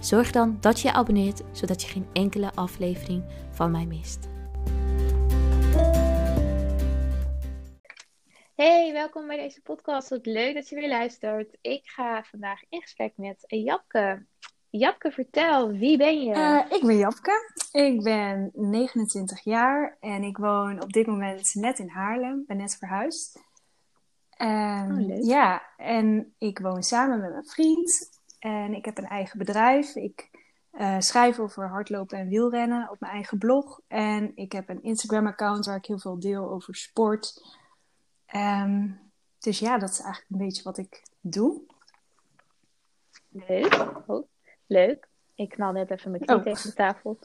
zorg dan dat je je abonneert zodat je geen enkele aflevering van mij mist. Hey, welkom bij deze podcast. Wat leuk dat je weer luistert. Ik ga vandaag in gesprek met Japke. Japke, vertel, wie ben je? Uh, ik ben Japke. Ik ben 29 jaar en ik woon op dit moment net in Haarlem. ben net verhuisd. Um, oh, ja, en ik woon samen met mijn vriend. En ik heb een eigen bedrijf. Ik uh, schrijf over hardlopen en wielrennen op mijn eigen blog. En ik heb een Instagram-account waar ik heel veel deel over sport. Um, dus ja, dat is eigenlijk een beetje wat ik doe. Leuk. Oh, leuk. Ik knal net even mijn knie oh. tegen de tafel?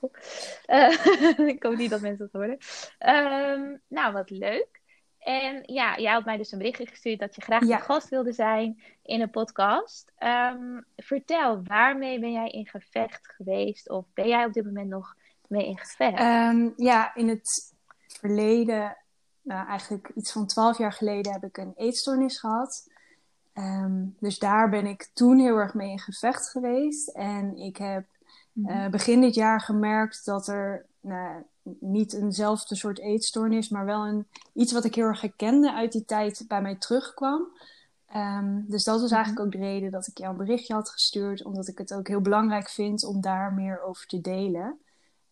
Uh, ik hoop niet dat mensen dat horen. Um, nou, wat leuk. En ja, jij had mij dus een berichtje gestuurd dat je graag ja. gast wilde zijn in een podcast. Um, vertel, waarmee ben jij in gevecht geweest? Of ben jij op dit moment nog mee in gevecht? Um, ja, in het verleden, nou eigenlijk iets van twaalf jaar geleden, heb ik een eetstoornis gehad. Um, dus daar ben ik toen heel erg mee in gevecht geweest. En ik heb uh, begin dit jaar gemerkt dat er nou, niet eenzelfde soort eetstoornis, maar wel een, iets wat ik heel erg herkende uit die tijd bij mij terugkwam. Um, dus dat was mhm. eigenlijk ook de reden dat ik jou een berichtje had gestuurd, omdat ik het ook heel belangrijk vind om daar meer over te delen.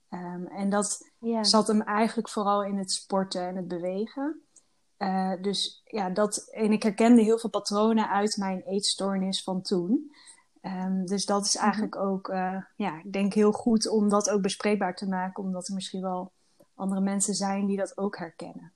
Um, en dat zat hem eigenlijk vooral in het sporten en het bewegen. Uh, dus ja, dat, en ik herkende heel veel patronen uit mijn eetstoornis van toen. Um, dus dat is mhm. eigenlijk ook, uh, ja, ik denk heel goed om dat ook bespreekbaar te maken, omdat er misschien wel andere mensen zijn die dat ook herkennen.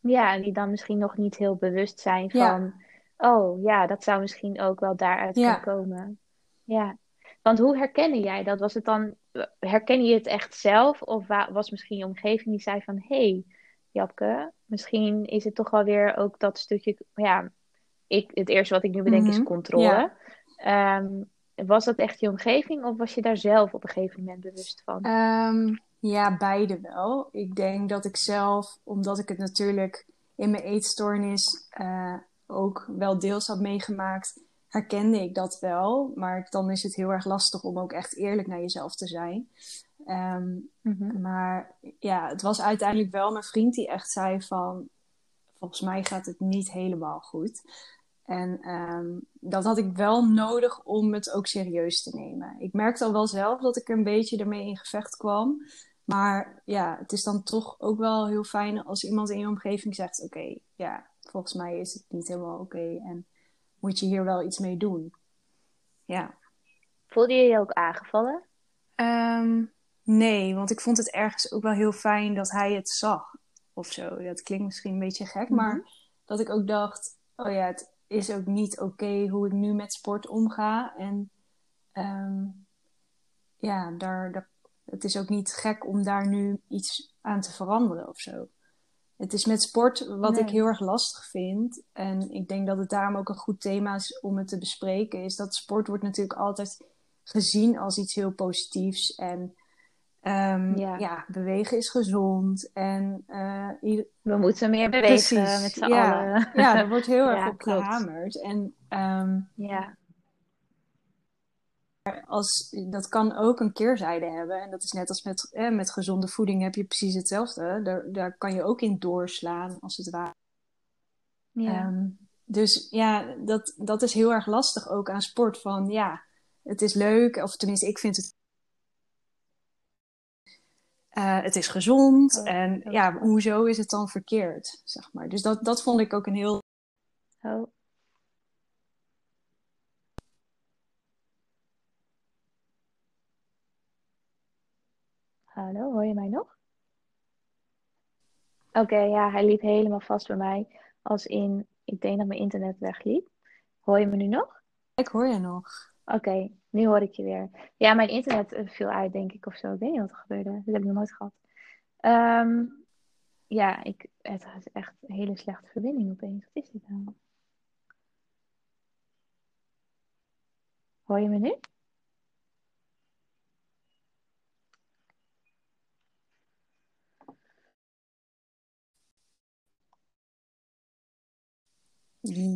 Ja, die dan misschien nog niet heel bewust zijn van, oh ja, dat zou misschien ook wel daaruit kunnen komen. Ja, want hoe herkende jij dat? Was het dan, herken je het echt zelf? Of was misschien je omgeving die zei van, hey, Japke, misschien is het toch wel weer ook dat stukje, ja, ik, het eerste wat ik nu bedenk is mhm. controle. Um, was dat echt je omgeving of was je daar zelf op een gegeven moment bewust van? Um, ja, beide wel. Ik denk dat ik zelf, omdat ik het natuurlijk in mijn eetstoornis uh, ook wel deels had meegemaakt, herkende ik dat wel. Maar dan is het heel erg lastig om ook echt eerlijk naar jezelf te zijn. Um, mm-hmm. Maar ja, het was uiteindelijk wel mijn vriend die echt zei van... Volgens mij gaat het niet helemaal goed. En um, dat had ik wel nodig om het ook serieus te nemen. Ik merkte al wel zelf dat ik een beetje ermee in gevecht kwam. Maar ja, het is dan toch ook wel heel fijn als iemand in je omgeving zegt: Oké, ja, volgens mij is het niet helemaal oké. en moet je hier wel iets mee doen? Ja. Voelde je je ook aangevallen? Um, nee, want ik vond het ergens ook wel heel fijn dat hij het zag. Of zo. Dat klinkt misschien een beetje gek, maar mhm. dat ik ook dacht: Oh ja, het is ook niet oké hoe ik nu met sport omga. En um, ja, daar, daar, het is ook niet gek om daar nu iets aan te veranderen of zo. Het is met sport wat ik heel erg lastig vind. En ik denk dat het daarom ook een goed thema is om het te bespreken. Is dat sport wordt natuurlijk altijd gezien als iets heel positiefs. En Um, ja. bewegen is gezond. En, uh, We moeten meer bewegen met z'n ja. allen. Ja, er wordt heel erg op gehamerd. En, um, ja. Als, dat kan ook een keerzijde hebben. En dat is net als met, eh, met gezonde voeding heb je precies hetzelfde. Daar, daar kan je ook in doorslaan, als het ware. Ja. Um, dus ja, dat, dat is heel erg lastig ook aan sport. Van ja, het is leuk. Of tenminste, ik vind het uh, het is gezond. Oh, en ja, hoezo is het dan verkeerd? Zeg maar. Dus dat, dat vond ik ook een heel. Oh. Hallo, hoor je mij nog? Oké, ja, hij liep helemaal vast bij mij. Als in, ik denk dat mijn internet wegliep. Hoor je me nu nog? Ik hoor je nog. Oké, nu hoor ik je weer. Ja, mijn internet eh, viel uit, denk ik, of zo. Ik weet niet wat er gebeurde. Dat heb ik nog nooit gehad. Ehm, ja, ik, het is echt een hele slechte verbinding opeens. Wat is dit nou? Hoor je me nu?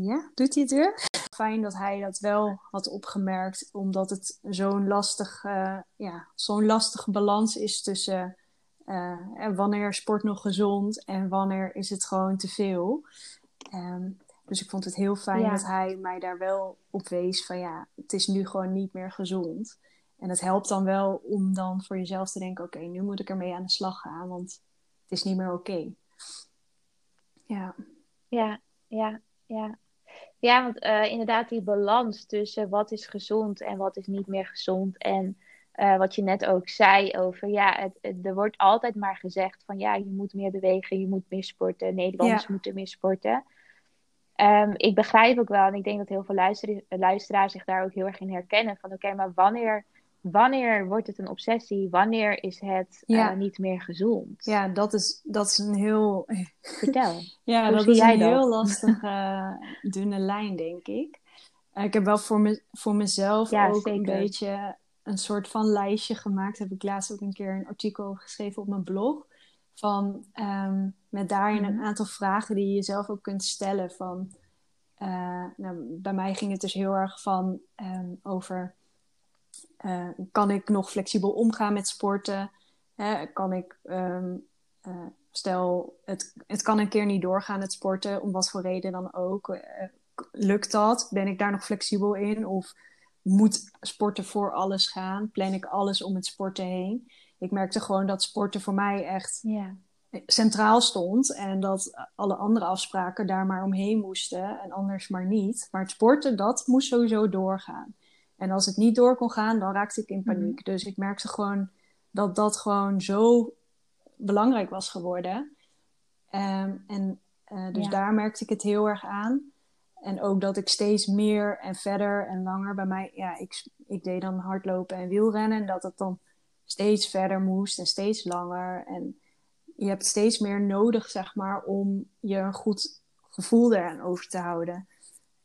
Ja, doet hij het weer? Fijn dat hij dat wel had opgemerkt, omdat het zo'n lastig, uh, ja, zo'n lastige balans is tussen uh, wanneer sport nog gezond en wanneer is het gewoon te veel. Um, dus ik vond het heel fijn dat hij mij daar wel op wees van ja, het is nu gewoon niet meer gezond. En het helpt dan wel om dan voor jezelf te denken, oké, nu moet ik ermee aan de slag gaan, want het is niet meer oké. Ja. Ja, ja, ja. Ja, want uh, inderdaad die balans tussen wat is gezond en wat is niet meer gezond. En uh, wat je net ook zei over, ja, het, er wordt altijd maar gezegd van ja, je moet meer bewegen, je moet meer sporten, Nederlanders moeten meer sporten. Um, ik begrijp ook wel, en ik denk dat heel veel luister, luisteraars zich daar ook heel erg in herkennen. Van oké, maar wanneer, wanneer wordt het een obsessie? Wanneer is het uh, niet meer gezond? Ja, dat is, dat is een heel. Vertel. ja, dat is een dat? heel lastige, uh, dunne lijn, denk ik. Uh, ik heb wel voor, me, voor mezelf ja, ook zeker. een beetje een soort van lijstje gemaakt. Heb ik laatst ook een keer een artikel geschreven op mijn blog. Van um, met daarin een mhm. aantal vragen die je jezelf ook kunt stellen. Van, uh, nou, bij mij ging het dus heel erg van um, over uh, kan ik nog flexibel omgaan met sporten? Hè? Kan ik, um, uh, stel, het, het kan een keer niet doorgaan, het sporten, om wat voor reden dan ook. lukt dat? Ben ik daar nog flexibel in? Of moet sporten voor alles gaan? Plan ik alles om het sporten heen? Ik merkte gewoon dat sporten voor mij echt centraal stond. En dat alle andere afspraken daar maar omheen moesten en anders maar niet. Maar het sporten, dat moest sowieso doorgaan. En als het niet door kon gaan, dan raakte ik in paniek. Mhm. Dus ik merkte gewoon dat dat gewoon zo belangrijk was geworden. Um, en uh, dus daar merkte ik het heel erg aan. En ook dat ik steeds meer en verder en langer bij mij, ja, ik, ik deed dan hardlopen en wielrennen. En dat het dan steeds verder moest en steeds langer. En je hebt steeds meer nodig, zeg maar, om je een goed gevoel eraan over te houden.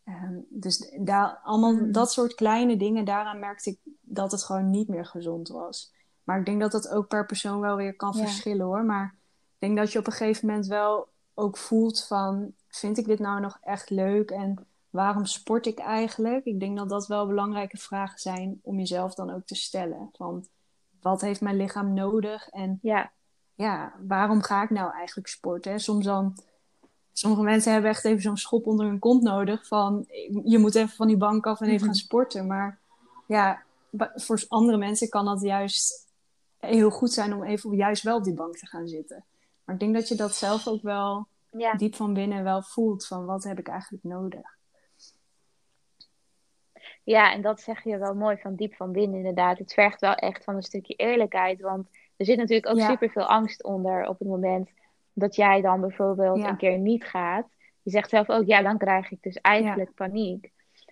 Um, dus daar, allemaal mm. dat soort kleine dingen, daaraan merkte ik dat het gewoon niet meer gezond was. Maar ik denk dat dat ook per persoon wel weer kan verschillen hoor. Maar ik denk dat je op een gegeven moment wel ook voelt van, vind ik dit nou nog echt leuk en waarom sport ik eigenlijk? Ik denk dat dat wel belangrijke vragen zijn om jezelf dan ook te stellen. Van, wat heeft mijn lichaam nodig en ja. Ja, waarom ga ik nou eigenlijk sporten? Soms dan, sommige mensen hebben echt even zo'n schop onder hun kont nodig van je moet even van die bank af en even gaan mhm. sporten. Maar ja, voor andere mensen kan dat juist heel goed zijn om even juist wel op die bank te gaan zitten. Maar ik denk dat je dat zelf ook wel ja. diep van binnen wel voelt van wat heb ik eigenlijk nodig. Ja, en dat zeg je wel mooi van diep van binnen inderdaad. Het vergt wel echt van een stukje eerlijkheid. Want er zit natuurlijk ook ja. super veel angst onder op het moment dat jij dan bijvoorbeeld een keer niet gaat. Je zegt zelf ook, ja, dan krijg ik dus eigenlijk paniek.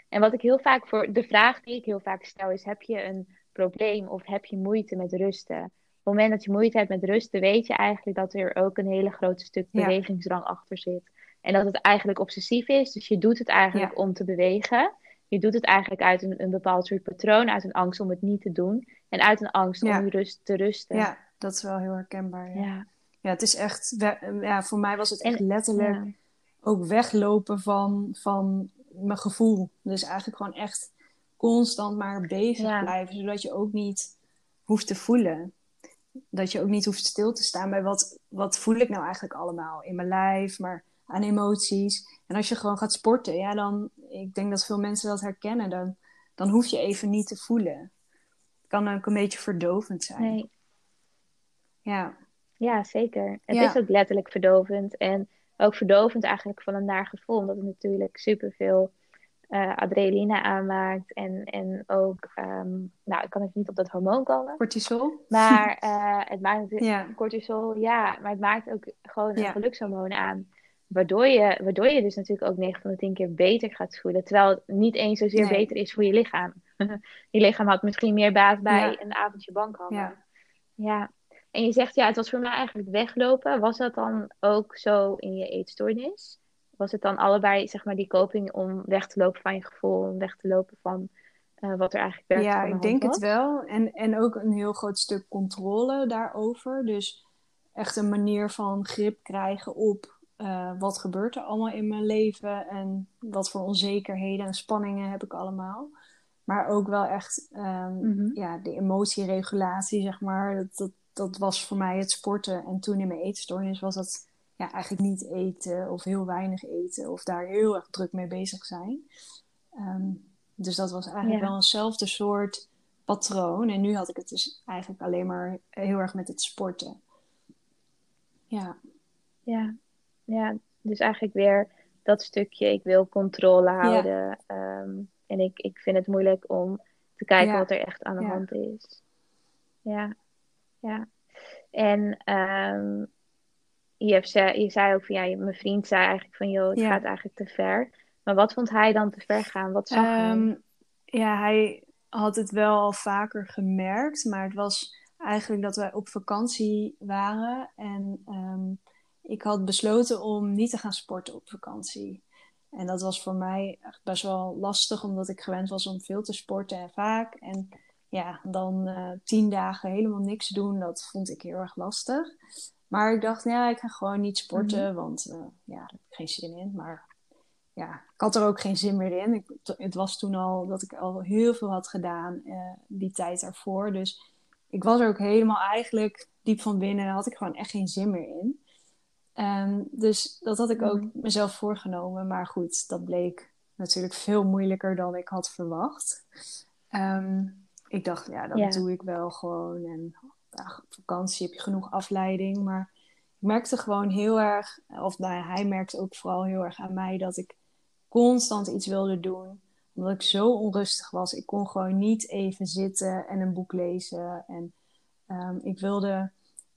En wat ik heel vaak voor de vraag die ik heel vaak stel is: heb je een probleem of heb je moeite met rusten? Op het moment dat je moeite hebt met rusten, weet je eigenlijk dat er ook een hele grote stuk bewegingsdrang achter zit. En dat het eigenlijk obsessief is. Dus je doet het eigenlijk om te bewegen je doet het eigenlijk uit een, een bepaald soort patroon, uit een angst om het niet te doen en uit een angst om rust, te rusten. Ja, dat is wel heel herkenbaar. Ja, ja. het is echt, ja, voor mij was het echt letterlijk ook weglopen van, van mijn gevoel. Dus eigenlijk gewoon echt constant maar bezig blijven, zodat je ook niet hoeft te voelen. Dat je ook niet hoeft stil te staan bij wat, wat voel ik nou eigenlijk allemaal in mijn lijf, maar aan emoties. En als je gewoon gaat sporten, ja, dan, ik denk dat veel mensen dat herkennen, dan, dan hoef je even niet te voelen. Het kan ook een beetje verdovend zijn. Nee. Ja. Ja, zeker. Het is ook letterlijk verdovend. En ook verdovend eigenlijk van een naar gevoel, omdat het natuurlijk superveel uh, adrenaline aanmaakt. En, en ook, um, nou, ik kan even niet op dat hormoon komen. Cortisol? Maar uh, het maakt ja. cortisol, ja, maar het maakt ook gewoon een gelukshormoon aan. Waardoor je, waardoor je dus natuurlijk ook 9 van de 10 keer beter gaat voelen. Terwijl het niet eens zozeer beter is voor je lichaam. je lichaam had misschien meer baat bij een avondje bankhangen. Ja. ja. En je zegt, ja, het was voor mij eigenlijk weglopen. Was dat dan ook zo in je eetstoornis? Was het dan allebei, zeg maar, die coping om weg te lopen van je gevoel, om weg te lopen van uh, wat er eigenlijk werkt? Ja, ik denk het wel. En, en ook een heel groot stuk controle daarover. Dus echt een manier van grip krijgen op uh, wat gebeurt er allemaal in mijn leven en wat voor onzekerheden en spanningen heb ik allemaal. Maar ook wel echt um, ja, de emotieregulatie, zeg maar. Dat, dat, dat was voor mij het sporten. En toen in mijn eetstoornis was dat ja, eigenlijk niet eten of heel weinig eten of daar heel erg druk mee bezig zijn. Um, dus dat was eigenlijk wel eenzelfde soort patroon. En nu had ik het dus eigenlijk alleen maar heel erg met het sporten. Ja. Ja, ja. dus eigenlijk weer dat stukje, ik wil controle houden. Ehm, en ik, ik vind het moeilijk om te kijken wat er echt aan de hand is. Ja, ja. En um, je, hebt, je zei ook van ja, mijn vriend zei eigenlijk van joh, het gaat eigenlijk te ver. Maar wat vond hij dan te ver gaan? Wat zag hij? Ehm, ja, hij had het wel al vaker gemerkt, maar het was eigenlijk dat wij op vakantie waren en ehm, ik had besloten om niet te gaan sporten op vakantie. En dat was voor mij echt best wel lastig, omdat ik gewend was om veel te sporten en vaak. En ja, dan uh, tien dagen helemaal niks doen, dat vond ik heel erg lastig. Maar ik dacht, ja, ik ga gewoon niet sporten, mhm. want uh, ja, daar heb ik geen zin in. Maar ja, ik had er ook geen zin meer in. Ik, het was toen al dat ik al heel veel had gedaan uh, die tijd daarvoor. Dus ik was er ook helemaal eigenlijk diep van binnen, had ik gewoon echt geen zin meer in. Um, dus dat had ik ook mhm. mezelf voorgenomen. Maar goed, dat bleek natuurlijk veel moeilijker dan ik had verwacht. Um, ik dacht, ja, dat doe ik wel gewoon. En op vakantie heb je genoeg afleiding. Maar ik merkte gewoon heel erg, of nou ja, hij merkte ook vooral heel erg aan mij dat ik constant iets wilde doen. Omdat ik zo onrustig was. Ik kon gewoon niet even zitten en een boek lezen. En um, ik wilde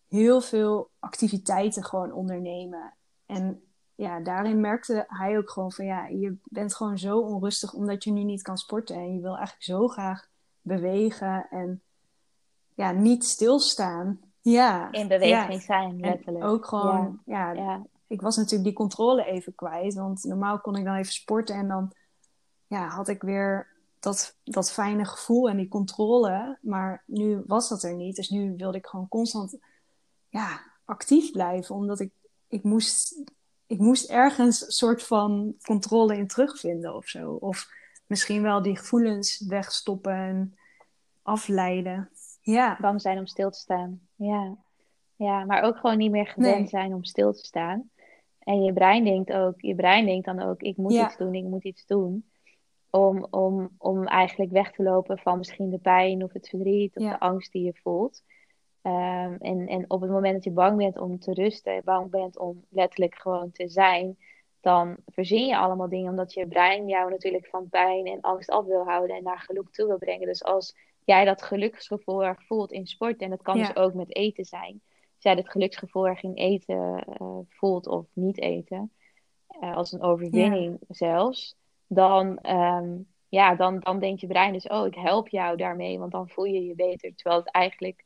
heel veel activiteiten gewoon ondernemen. En ja, daarin merkte hij ook gewoon van ja, je bent gewoon zo onrustig omdat je nu niet kan sporten. En je wil eigenlijk zo graag bewegen en ja, niet stilstaan. Ja. In beweging zijn, letterlijk. En ook gewoon, ja. ja, ik was natuurlijk die controle even kwijt. Want normaal kon ik dan even sporten en dan ja, had ik weer dat, dat fijne gevoel en die controle. Maar nu was dat er niet. Dus nu wilde ik gewoon constant ja, actief blijven. Omdat ik, ik, moest, ik moest ergens een soort van controle in terugvinden of zo. Of misschien wel die gevoelens wegstoppen en afleiden. Ja. Bang zijn om stil te staan. Ja. Ja, maar ook gewoon niet meer gewend zijn om stil te staan. En je brein denkt ook, je brein denkt dan ook, ik moet iets doen, ik moet iets doen. Om, om, om eigenlijk weg te lopen van misschien de pijn of het verdriet of de angst die je voelt. Um, en, en op het moment dat je bang bent om te rusten, bang bent om letterlijk gewoon te zijn, dan verzin je allemaal dingen omdat je brein jou natuurlijk van pijn en angst af wil houden en naar geluk toe wil brengen. Dus als jij dat geluksgevoel erg voelt in sport, en dat kan dus ook met eten zijn, als jij dat geluksgevoel erg in eten uh, voelt of niet eten, uh, als een overwinning zelfs, dan, um, ja, dan, dan denkt je brein dus, oh, ik help jou daarmee, want dan voel je je beter. Terwijl het eigenlijk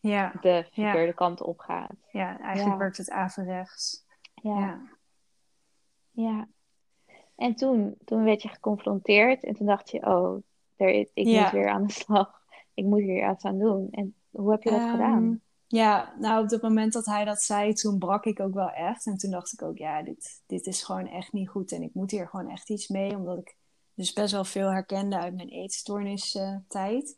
ja. de verkeerde kant op gaat. Ja, eigenlijk werkt het averechts. Ja. ja. En toen, toen werd je geconfronteerd en toen dacht je, oh, er, ik moet weer aan de slag. Ik moet hier iets aan doen. En hoe heb je dat gedaan? Ehm, ja, nou op het moment dat hij dat zei, toen brak ik ook wel echt. En toen dacht ik ook, ja, dit, dit is gewoon echt niet goed. En ik moet hier gewoon echt iets mee, omdat ik dus best wel veel herkende uit mijn eetstoornis uh, tijd.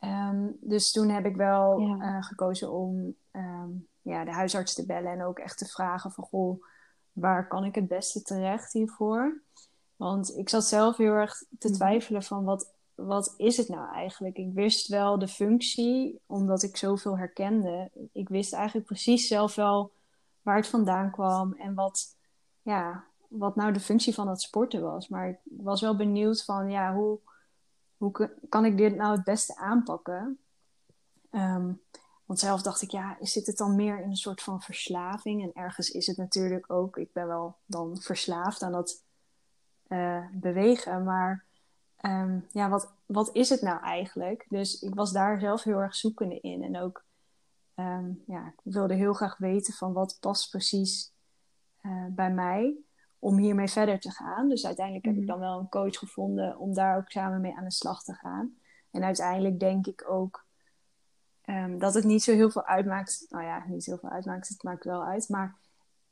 Um, dus toen heb ik wel uh, gekozen om um, ja, de huisarts te bellen en ook echt te vragen van goh, waar kan ik het beste terecht hiervoor? Want ik zat zelf heel erg te mhm. twijfelen van wat, wat is het nou eigenlijk? Ik wist wel de functie, omdat ik zoveel herkende. Ik wist eigenlijk precies zelf wel waar het vandaan kwam en wat, ja, wat nou de functie van dat sporten was. Maar ik was wel benieuwd van ja, hoe, hoe kan ik dit nou het beste aanpakken? Um, want zelf dacht ik, ja, zit het dan meer in een soort van verslaving? En ergens is het natuurlijk ook, ik ben wel dan verslaafd aan dat uh, bewegen. Maar ehm, ja, wat, wat is het nou eigenlijk? Dus ik was daar zelf heel erg zoekende in. En ook, ehm, ja, ik wilde heel graag weten van wat past precies uh, bij mij om hiermee verder te gaan. Dus uiteindelijk heb ik mhm. dan wel een coach gevonden om daar ook samen mee aan de slag te gaan. En uiteindelijk denk ik ook um, dat het niet zo heel veel uitmaakt. Nou ja, niet heel veel uitmaakt, het maakt wel uit. Maar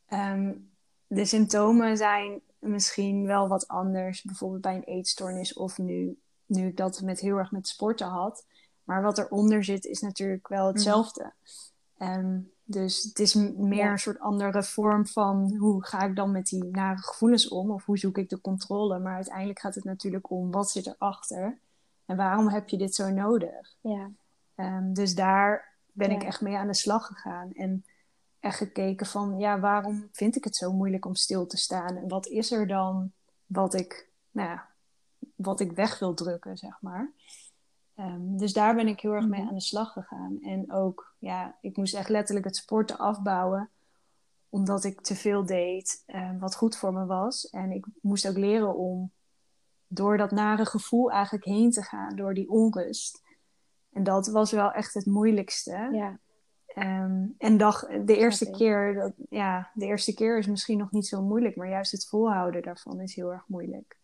um, de symptomen zijn misschien wel wat anders. Bijvoorbeeld bij een eetstoornis of nu, nu ik dat met heel erg met sporten had. Maar wat eronder zit is natuurlijk wel mhm. hetzelfde. Mm. dus het is meer een soort andere vorm van hoe ga ik dan met die nare gevoelens om? Of hoe zoek ik de controle? Maar uiteindelijk gaat het natuurlijk om wat zit erachter? En waarom heb je dit zo nodig? Ja. Um, dus daar ben ik echt mee aan de slag gegaan. En gekeken van, ja, waarom vind ik het zo moeilijk om stil te staan? En wat is er dan wat ik, nou ja, wat ik weg wil drukken, zeg maar. Um, dus daar ben ik heel erg mee mhm. aan de slag gegaan. En ook, ja, ik moest echt letterlijk het sporten afbouwen. Omdat ik te veel deed, um, wat goed voor me was. En ik moest ook leren om door dat nare gevoel eigenlijk heen te gaan, door die onrust. En dat was wel echt het moeilijkste. Ja. Um, en dag, de eerste keer, dat, ja, de eerste keer is misschien nog niet zo moeilijk, maar juist het volhouden daarvan is heel erg moeilijk.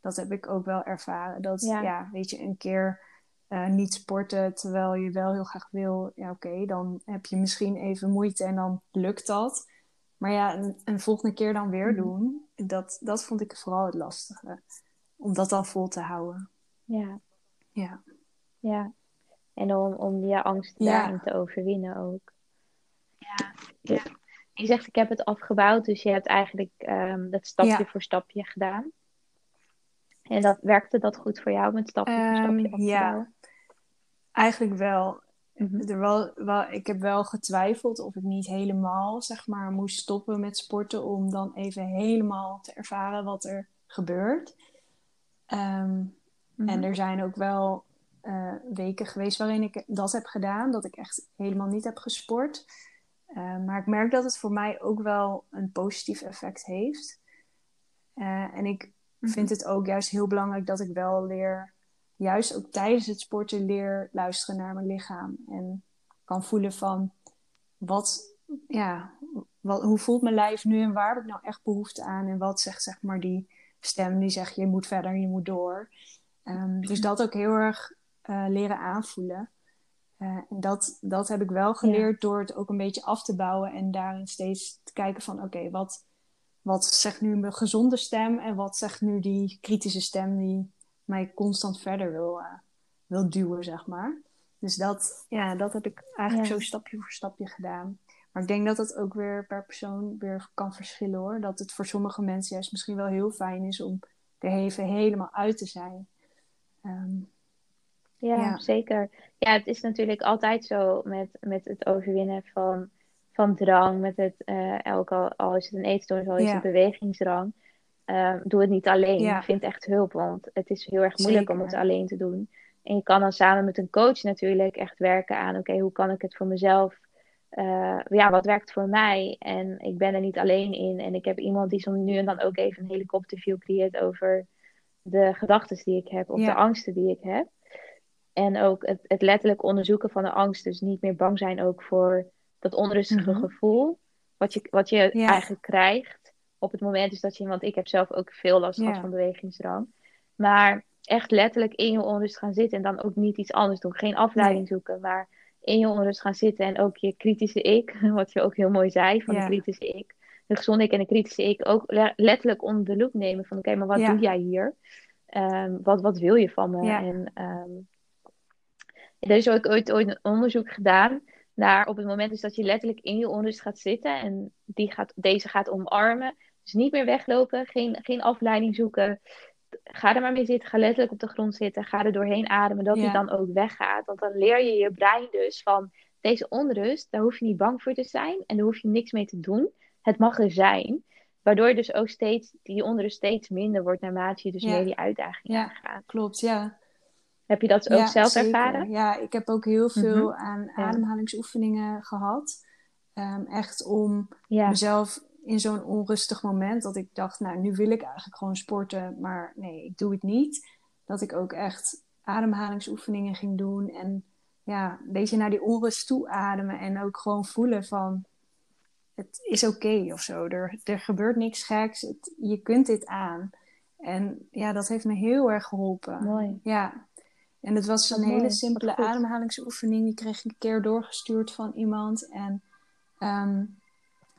Dat heb ik ook wel ervaren. Dat, ja, weet je, een keer uh, niet sporten terwijl je wel heel graag wil, ja, oké, dan heb je misschien even moeite en dan lukt dat. Maar ja, een, een volgende keer dan weer mhm. doen, dat, dat vond ik vooral het lastige. Om dat dan vol te houden. Ja. Ja. Ja. En om, om die angst daarin te overwinnen ook. Ja. ja. Je zegt, ik heb het afgebouwd, dus je hebt eigenlijk um, dat stapje voor stapje gedaan. En dat, werkte dat goed voor jou met stapje voor stapje um, Ja, eigenlijk wel. Mhm. er wel, wel. Ik heb wel getwijfeld of ik niet helemaal zeg maar, moest stoppen met sporten om dan even helemaal te ervaren wat er gebeurt. Um, En mhm. er zijn ook wel uh, weken geweest waarin ik dat heb gedaan, dat ik echt helemaal niet heb gesport. Uh, maar ik merk dat het voor mij ook wel een positief effect heeft. Uh, en ik mhm. vind het ook juist heel belangrijk dat ik wel leer, juist ook tijdens het sporten, leer luisteren naar mijn lichaam. En kan voelen van wat, ja, wat, hoe voelt mijn lijf nu en waar heb ik nou echt behoefte aan? En wat zegt zeg maar die stem die zegt je moet verder, je moet door. Um, dus dat ook heel erg uh, leren aanvoelen. Uh, en dat, dat heb ik wel geleerd door het ook een beetje af te bouwen en daarin steeds te kijken van oké, wat, wat zegt nu mijn gezonde stem en wat zegt nu die kritische stem die mij constant verder wil, uh, wil duwen, zeg maar. Dus dat, ja, dat heb ik eigenlijk zo stapje voor stapje gedaan. Maar ik denk dat dat ook weer per persoon weer kan verschillen hoor. Dat het voor sommige mensen juist misschien wel heel fijn is om er even helemaal uit te zijn. Um, ja, zeker. Ja, het is natuurlijk altijd zo met, met het overwinnen van, van drang, met het, uh, elk al, al is het een eetstoornis, al is het bewegingsdrang. Uh, doe het niet alleen. Vind echt hulp, want het is heel erg moeilijk om het alleen te doen. En je kan dan samen met een coach natuurlijk echt werken aan, oké, hoe kan ik het voor mezelf, uh, ja, wat werkt voor mij? En ik ben er niet alleen in. En ik heb iemand die zo nu en dan ook even een helikopterview creëert over de gedachten die ik heb, of de angsten die ik heb. En ook het, het, letterlijk onderzoeken van de angst. Dus niet meer bang zijn ook voor dat onrustige mhm. gevoel. Wat je, wat je eigenlijk krijgt op het moment dus dat je... Want ik heb zelf ook veel last gehad van bewegingsdrang. Maar echt letterlijk in je onrust gaan zitten. En dan ook niet iets anders doen. Geen afleiding zoeken. Maar in je onrust gaan zitten. En ook je kritische ik. Wat je ook heel mooi zei van de kritische ik. De gezonde ik en de kritische ik ook letterlijk onder de loep nemen. Van oké, maar wat doe jij hier? Um, wat, wat wil je van me? En um, er is ook ooit, ooit een onderzoek gedaan naar op het moment dus dat je letterlijk in je onrust gaat zitten en die gaat, deze gaat omarmen. Dus niet meer weglopen, geen, geen afleiding zoeken. Ga er maar mee zitten, ga letterlijk op de grond zitten, ga er doorheen ademen, dat die dan ook weggaat. Want dan leer je je brein dus van deze onrust, daar hoef je niet bang voor te zijn en daar hoef je niks mee te doen. Het mag er zijn. Waardoor je dus ook steeds, die onrust steeds minder wordt naarmate je dus meer die uitdaging ja, aangaat. Klopt, ja. Heb je dat ook zelf ervaren? Ja, ik heb ook heel veel mhm. aan ademhalingsoefeningen gehad. Ehm, echt om mezelf in zo'n onrustig moment dat ik dacht, nou, nu wil ik eigenlijk gewoon sporten, maar nee, ik doe het niet. dat ik ook echt ademhalingsoefeningen ging doen. En ja, een beetje naar die onrust toe ademen. En ook gewoon voelen van, het is oké of zo. Er, er gebeurt niks geks. Het, je kunt dit aan. En ja, dat heeft me heel erg geholpen. Mooi. Ja. En het was een hele simpele ademhalingsoefening. Die kreeg ik een keer doorgestuurd van iemand. En ehm,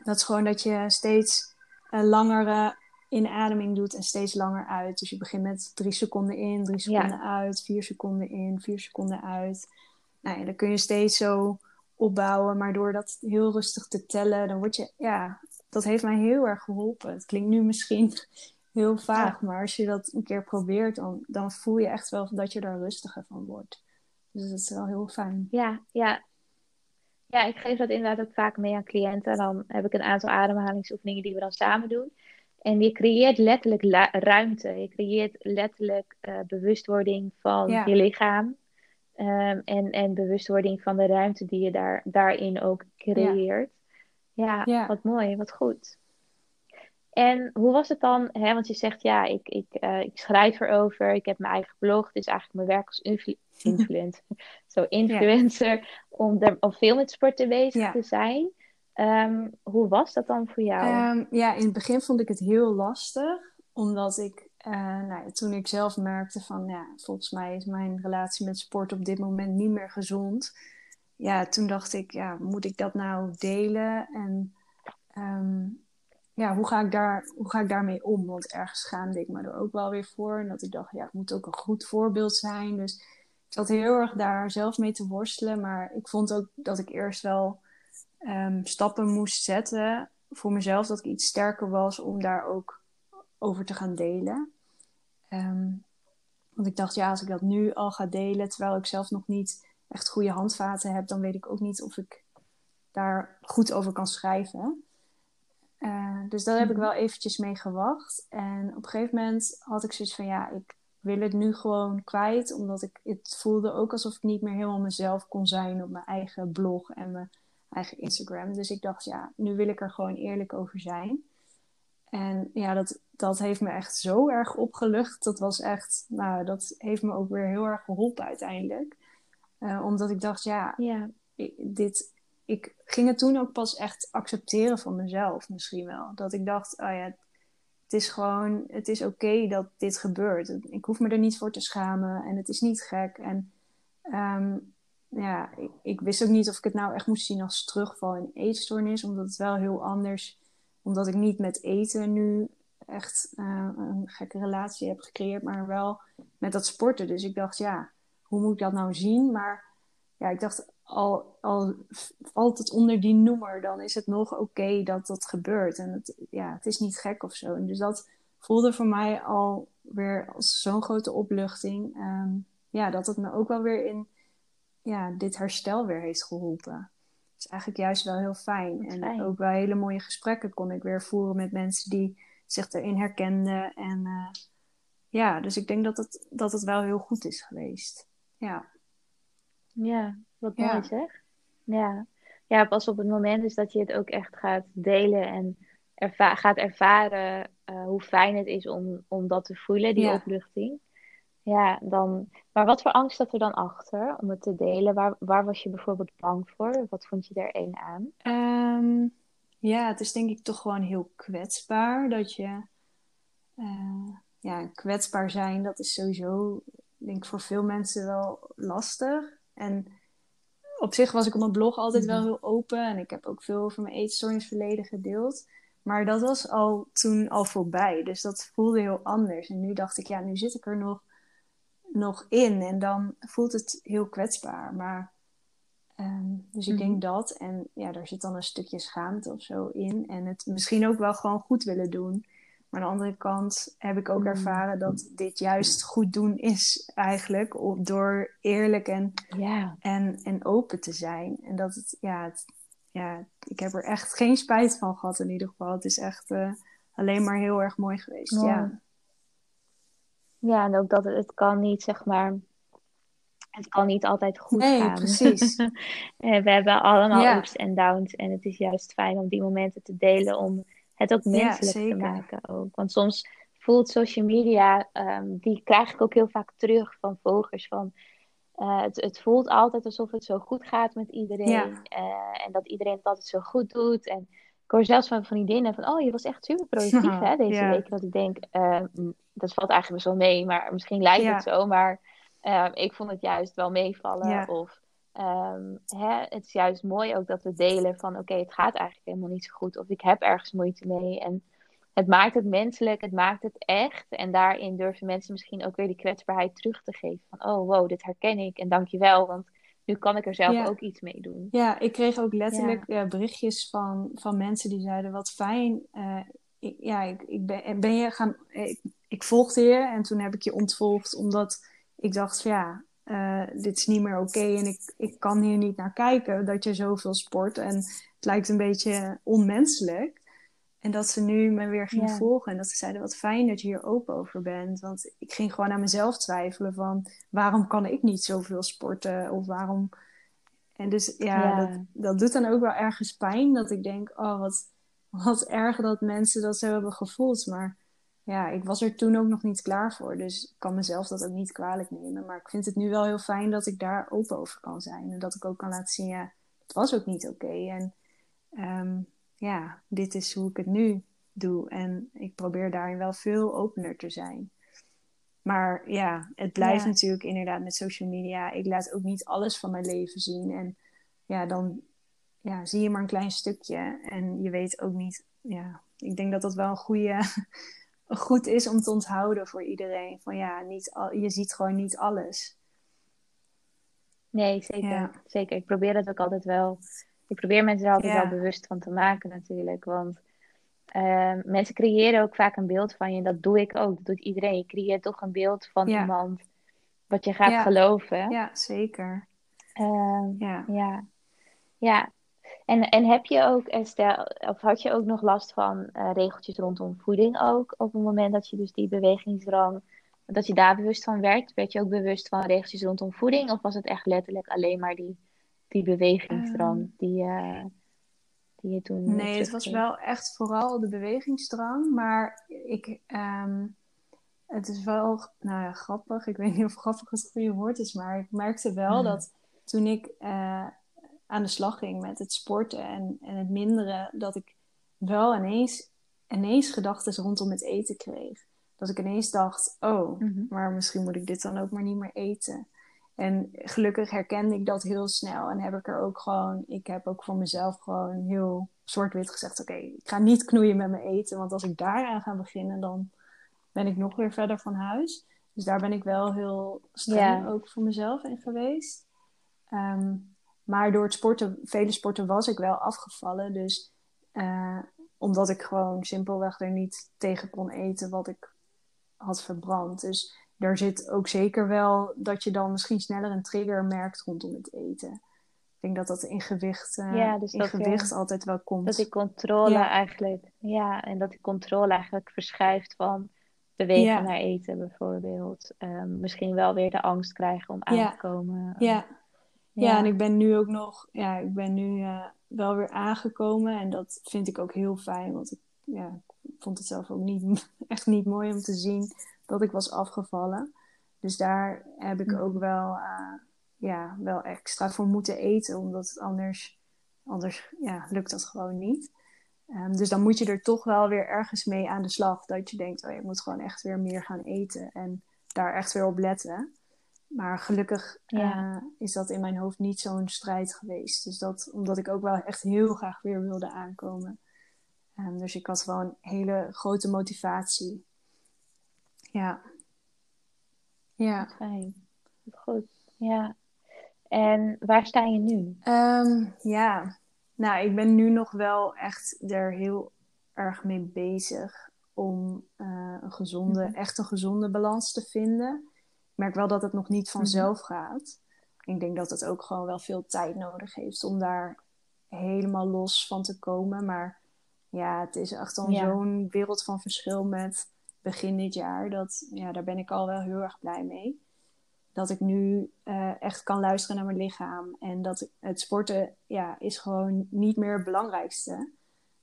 dat is gewoon dat je steeds uh, langere inademing doet en steeds langer uit. Dus je begint met drie seconden in, drie seconden uit, vier seconden in, vier seconden uit. Nou ja, dan kun je steeds zo opbouwen. Maar door dat heel rustig te tellen, dan word je, ja, dat heeft mij heel erg geholpen. Het klinkt nu misschien heel vaag, maar als je dat een keer probeert, dan, dan voel je echt wel dat je er rustiger van wordt. Dus dat is wel heel fijn. Ja, ja. Ja, ik geef dat inderdaad ook vaak mee aan cliënten. Dan heb ik een aantal ademhalingsoefeningen die we dan samen doen. En je creëert letterlijk ruimte. Je creëert letterlijk uh, bewustwording van je lichaam. Um, en, en bewustwording van de ruimte die je daar, daarin ook creëert. Ja, ja, wat mooi, wat goed. En hoe was het dan? Hè, want je zegt ja, ik, ik, uh, ik schrijf erover, ik heb mijn eigen blog, dus eigenlijk mijn werk als influ influencer, zo influencer, om, er, om veel met sporten bezig te zijn. Um, hoe was dat dan voor jou? Um, ja, in het begin vond ik het heel lastig, omdat ik uh, nou, toen ik zelf merkte van ja, volgens mij is mijn relatie met sport op dit moment niet meer gezond. Ja, toen dacht ik, ja, moet ik dat nou delen? En um, ja, hoe ga, ik daar, hoe ga ik daarmee om? Want ergens schaamde ik me er ook wel weer voor. En dat ik dacht, ja, ik moet ook een goed voorbeeld zijn. Dus ik zat heel erg daar zelf mee te worstelen. Maar ik vond ook dat ik eerst wel um, stappen moest zetten voor mezelf. Dat ik iets sterker was om daar ook over te gaan delen. Um, want ik dacht, ja, als ik dat nu al ga delen, terwijl ik zelf nog niet echt goede handvaten heb, dan weet ik ook niet of ik daar goed over kan schrijven. Uh, dus daar heb ik mhm. wel eventjes mee gewacht. En op een gegeven moment had ik zoiets van, ja, ik wil het nu gewoon kwijt. Omdat ik het voelde ook alsof ik niet meer helemaal mezelf kon zijn op mijn eigen blog en mijn eigen Instagram. Dus ik dacht, ja, nu wil ik er gewoon eerlijk over zijn. En ja, dat, dat heeft me echt zo erg opgelucht. Dat was echt, nou, dat heeft me ook weer heel erg geholpen uiteindelijk. Uh, omdat ik dacht, ja, dit, ik ging het toen ook pas echt accepteren van mezelf misschien wel. Dat ik dacht, oh ja, het is gewoon, het is oké dat dit gebeurt. Ik hoef me er niet voor te schamen en het is niet gek. En um, ja, ik, wist ook niet of ik het nou echt moest zien als terugval in eetstoornis, omdat het wel heel anders, omdat ik niet met eten nu echt uh, een gekke relatie heb gecreëerd, maar wel met dat sporten. Dus ik dacht, ja, hoe moet ik dat nou zien? Maar ja, ik dacht, al, al valt het onder die noemer, dan is het nog oké dat dat gebeurt. En het, ja, het is niet gek of zo. En dus dat voelde voor mij al weer als zo'n grote opluchting. Um, ja, dat het me ook wel weer in ja, dit herstel weer heeft geholpen. Dat is eigenlijk juist wel heel fijn. En ook wel hele mooie gesprekken kon ik weer voeren met mensen die zich erin herkenden. En uh, ja, dus ik denk dat het, dat het wel heel goed is geweest. Ja. Ja, wat mooi ja. zeg. Ja. ja, pas op het moment is dat je het ook echt gaat delen en erva gaat ervaren uh, hoe fijn het is om, om dat te voelen, die opluchting. Ja, dan... Maar wat voor angst zat er dan achter om het te delen? Waar, waar was je bijvoorbeeld bang voor? Wat vond je er één aan? Um, ja, het is denk ik toch gewoon heel kwetsbaar. Dat je... Uh, ja, kwetsbaar zijn, dat is sowieso, denk ik, voor veel mensen wel lastig. En op zich was ik op mijn blog altijd wel mhm. heel open. En ik heb ook veel over mijn eetstoornisverleden gedeeld. Maar dat was al toen al voorbij. Dus dat voelde heel anders. En nu dacht ik, ja, nu zit ik er nog, nog in. En dan voelt het heel kwetsbaar. Maar, um, dus ik denk mhm. dat. En ja, daar zit dan een stukje schaamte of zo in. En het misschien ook wel gewoon goed willen doen. Maar aan de andere kant heb ik ook mm. ervaren dat dit juist goed doen is eigenlijk. Door eerlijk en, en, en open te zijn. En dat het, ja, het, ja, ik heb er echt geen spijt van gehad in ieder geval. Het is echt uh, alleen maar heel erg mooi geweest. Ja. ja, en ook dat het, het kan niet, zeg maar, het kan niet altijd goed nee, gaan. precies. we hebben allemaal ups en downs. En het is juist fijn om die momenten te delen om het ook menselijk te maken ook. Want soms voelt social media, ehm, die krijg ik ook heel vaak terug van volgers. Van, uh, het, het, voelt altijd alsof het zo goed gaat met iedereen. Uh, en dat iedereen het altijd zo goed doet. En ik hoor zelfs van vriendinnen van, oh, je was echt super productief hè, deze yeah. week. Dat ik denk, uh, dat valt eigenlijk best wel mee, maar misschien lijkt het zo. Maar ik vond het juist wel meevallen. Of um, hè, het is juist mooi ook dat we delen van, oké, het gaat eigenlijk helemaal niet zo goed. Of ik heb ergens moeite mee. En het maakt het menselijk, het maakt het echt. En daarin durven mensen misschien ook weer die kwetsbaarheid terug te geven. Van, oh wow, dit herken ik en dankjewel, want nu kan ik er zelf ook iets mee doen. Ja, ik kreeg ook letterlijk ja. berichtjes van, van mensen die zeiden, wat fijn. Uh, ik, ja, ik, ik ben, ben je gaan... Ik, ik volgde je en toen heb ik je ontvolgd, omdat ik dacht, ja, uh, dit is niet meer oké okay en ik, ik kan hier niet naar kijken dat je zoveel sport. En het lijkt een beetje onmenselijk. En dat ze nu me weer gingen ja. volgen. En dat ze zeiden, wat fijn dat je hier open over bent. Want ik ging gewoon aan mezelf twijfelen van... waarom kan ik niet zoveel sporten? Of waarom... En dus ja, ja. Dat, dat doet dan ook wel ergens pijn. Dat ik denk, oh, wat, wat erg dat mensen dat zo hebben gevoeld. Maar ja, ik was er toen ook nog niet klaar voor. Dus ik kan mezelf dat ook niet kwalijk nemen. Maar ik vind het nu wel heel fijn dat ik daar open over kan zijn. En dat ik ook kan laten zien, ja, het was ook niet oké. Okay. En... Um, ja, dit is hoe ik het nu doe. En ik probeer daarin wel veel opener te zijn. Maar ja, het blijft natuurlijk inderdaad met social media. Ik laat ook niet alles van mijn leven zien. En ja, dan ja, zie je maar een klein stukje. En je weet ook niet. Ja, ik denk dat dat wel een goede. Goed is om te onthouden voor iedereen. Van ja, niet al, je ziet gewoon niet alles. Nee, zeker. Zeker. Ik probeer dat ook altijd wel ik probeer mensen er altijd wel bewust van te maken natuurlijk. Want uh, mensen creëren ook vaak een beeld van je. Dat doe ik ook. Dat doet iedereen. Je creëert toch een beeld van iemand wat je gaat geloven. Ja, zeker. Uh, ja. ja. Ja. En, en heb je ook, stel, of had je ook nog last van uh, regeltjes rondom voeding ook? Op het moment dat je dus die bewegingsdrang, dat je daar bewust van werd? Werd je ook bewust van regeltjes rondom voeding? Of was het echt letterlijk alleen maar die die bewegingsdrang um, die, uh, die je toen. Nee, het was wel echt vooral de bewegingsdrang. Maar ik. Um, het is wel nou ja, grappig. Ik weet niet of grappig het goede woord is. Maar ik merkte wel mm. dat toen ik uh, aan de slag ging met het sporten en, en het minderen, dat ik wel ineens, ineens gedachten rondom het eten kreeg. Dat ik ineens dacht, oh, mm -hmm. maar misschien moet ik dit dan ook maar niet meer eten. En gelukkig herkende ik dat heel snel. En heb ik er ook gewoon, ik heb ook voor mezelf gewoon heel zwart-wit gezegd: Oké, okay, ik ga niet knoeien met mijn eten. Want als ik daaraan ga beginnen, dan ben ik nog weer verder van huis. Dus daar ben ik wel heel streng ook voor mezelf in geweest. Um, maar door het sporten, vele sporten was ik wel afgevallen. Dus uh, omdat ik gewoon simpelweg er niet tegen kon eten wat ik had verbrand. Dus daar zit ook zeker wel dat je dan misschien sneller een trigger merkt rondom het eten. Ik denk dat dat in gewicht, uh, ja, dus in dat gewicht je, altijd wel komt. Dat die controle ja. eigenlijk, ja, en dat die controle eigenlijk verschuift van bewegen ja. naar eten bijvoorbeeld. Um, misschien wel weer de angst krijgen om aan te komen. Ja. Ja. en ik ben nu ook nog, ja, ik ben nu uh, wel weer aangekomen en dat vind ik ook heel fijn, want ik, ja, ik vond het zelf ook niet, echt niet mooi om te zien dat ik was afgevallen. Dus daar heb ik ook wel, uh, ja, wel extra voor moeten eten, omdat het anders, anders ja, lukt dat gewoon niet. Um, dus dan moet je er toch wel weer ergens mee aan de slag. Dat je denkt, oh, je moet gewoon echt weer meer gaan eten en daar echt weer op letten. Maar gelukkig ja. uh, is dat in mijn hoofd niet zo'n strijd geweest. Dus dat, omdat ik ook wel echt heel graag weer wilde aankomen. Um, dus ik had wel een hele grote motivatie ja. Ja. Fijn. Goed. Ja. En waar sta je nu? Um, ja. Nou, ik ben nu nog wel echt er heel erg mee bezig om uh, een gezonde, mm-hmm. echt een gezonde balans te vinden. Ik merk wel dat het nog niet vanzelf mm-hmm. gaat. Ik denk dat het ook gewoon wel veel tijd nodig heeft om daar helemaal los van te komen. Maar ja, het is echt ja. zo'n wereld van verschil met begin dit jaar. Dat, ja, daar ben ik al wel heel erg blij mee. Dat ik nu uh, echt kan luisteren naar mijn lichaam. En dat het sporten ja, is gewoon niet meer het belangrijkste.